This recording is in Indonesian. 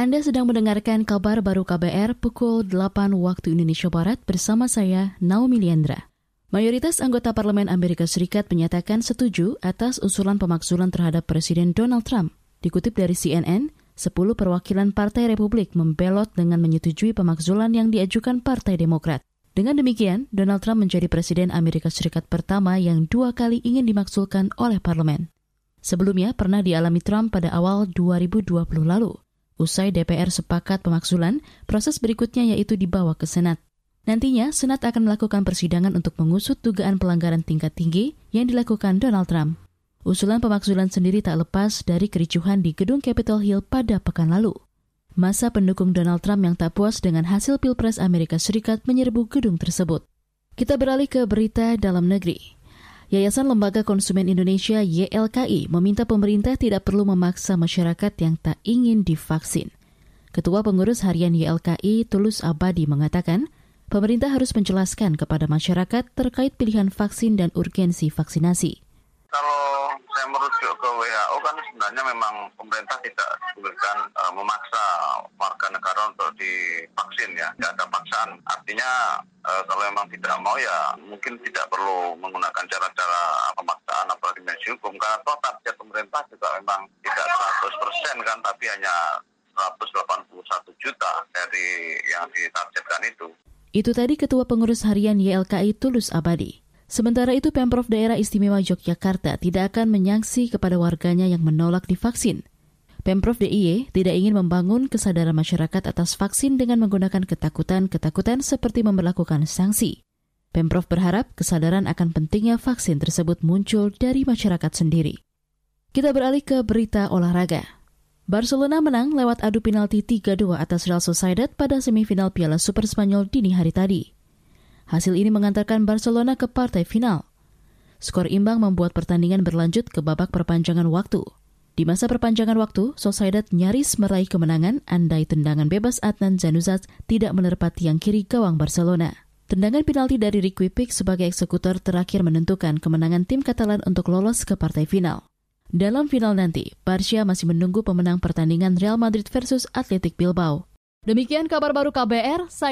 Anda sedang mendengarkan kabar baru KBR pukul 8 waktu Indonesia Barat bersama saya, Naomi Liandra. Mayoritas anggota Parlemen Amerika Serikat menyatakan setuju atas usulan pemakzulan terhadap Presiden Donald Trump. Dikutip dari CNN, 10 perwakilan Partai Republik membelot dengan menyetujui pemakzulan yang diajukan Partai Demokrat. Dengan demikian, Donald Trump menjadi Presiden Amerika Serikat pertama yang dua kali ingin dimaksulkan oleh parlemen. Sebelumnya pernah dialami Trump pada awal 2020 lalu. Usai DPR sepakat pemaksulan, proses berikutnya yaitu dibawa ke Senat. Nantinya, Senat akan melakukan persidangan untuk mengusut dugaan pelanggaran tingkat tinggi yang dilakukan Donald Trump. Usulan pemaksulan sendiri tak lepas dari kericuhan di gedung Capitol Hill pada pekan lalu. Masa pendukung Donald Trump yang tak puas dengan hasil Pilpres Amerika Serikat menyerbu gedung tersebut. Kita beralih ke berita dalam negeri. Yayasan Lembaga Konsumen Indonesia YLKI meminta pemerintah tidak perlu memaksa masyarakat yang tak ingin divaksin. Ketua Pengurus Harian YLKI Tulus Abadi mengatakan, pemerintah harus menjelaskan kepada masyarakat terkait pilihan vaksin dan urgensi vaksinasi. Kalau saya merujuk ke WHO kan sebenarnya memang pemerintah tidak bolehkan uh, memaksa warga negara untuk divaksin ya, tidak ada paksaan. Artinya uh, kalau memang tidak mau ya mungkin tidak perlu menggunakan cara-cara pemaksaan apalagi dimensi hukum karena toh target pemerintah juga memang tidak 100% kan tapi hanya 181 juta dari yang ditargetkan itu. Itu tadi Ketua Pengurus Harian YLKI Tulus Abadi. Sementara itu Pemprov Daerah Istimewa Yogyakarta tidak akan menyangsi kepada warganya yang menolak divaksin. Pemprov DIY tidak ingin membangun kesadaran masyarakat atas vaksin dengan menggunakan ketakutan-ketakutan seperti memperlakukan sanksi. Pemprov berharap kesadaran akan pentingnya vaksin tersebut muncul dari masyarakat sendiri. Kita beralih ke berita olahraga. Barcelona menang lewat adu penalti 3-2 atas Real Sociedad pada semifinal Piala Super Spanyol dini hari tadi. Hasil ini mengantarkan Barcelona ke partai final. Skor imbang membuat pertandingan berlanjut ke babak perpanjangan waktu. Di masa perpanjangan waktu, Sociedad nyaris meraih kemenangan andai tendangan bebas Adnan Januzaj tidak menerpa tiang kiri gawang Barcelona. Tendangan penalti dari Ricky Pick sebagai eksekutor terakhir menentukan kemenangan tim Katalan untuk lolos ke partai final. Dalam final nanti, Barcia masih menunggu pemenang pertandingan Real Madrid versus Athletic Bilbao. Demikian kabar baru KBR, saya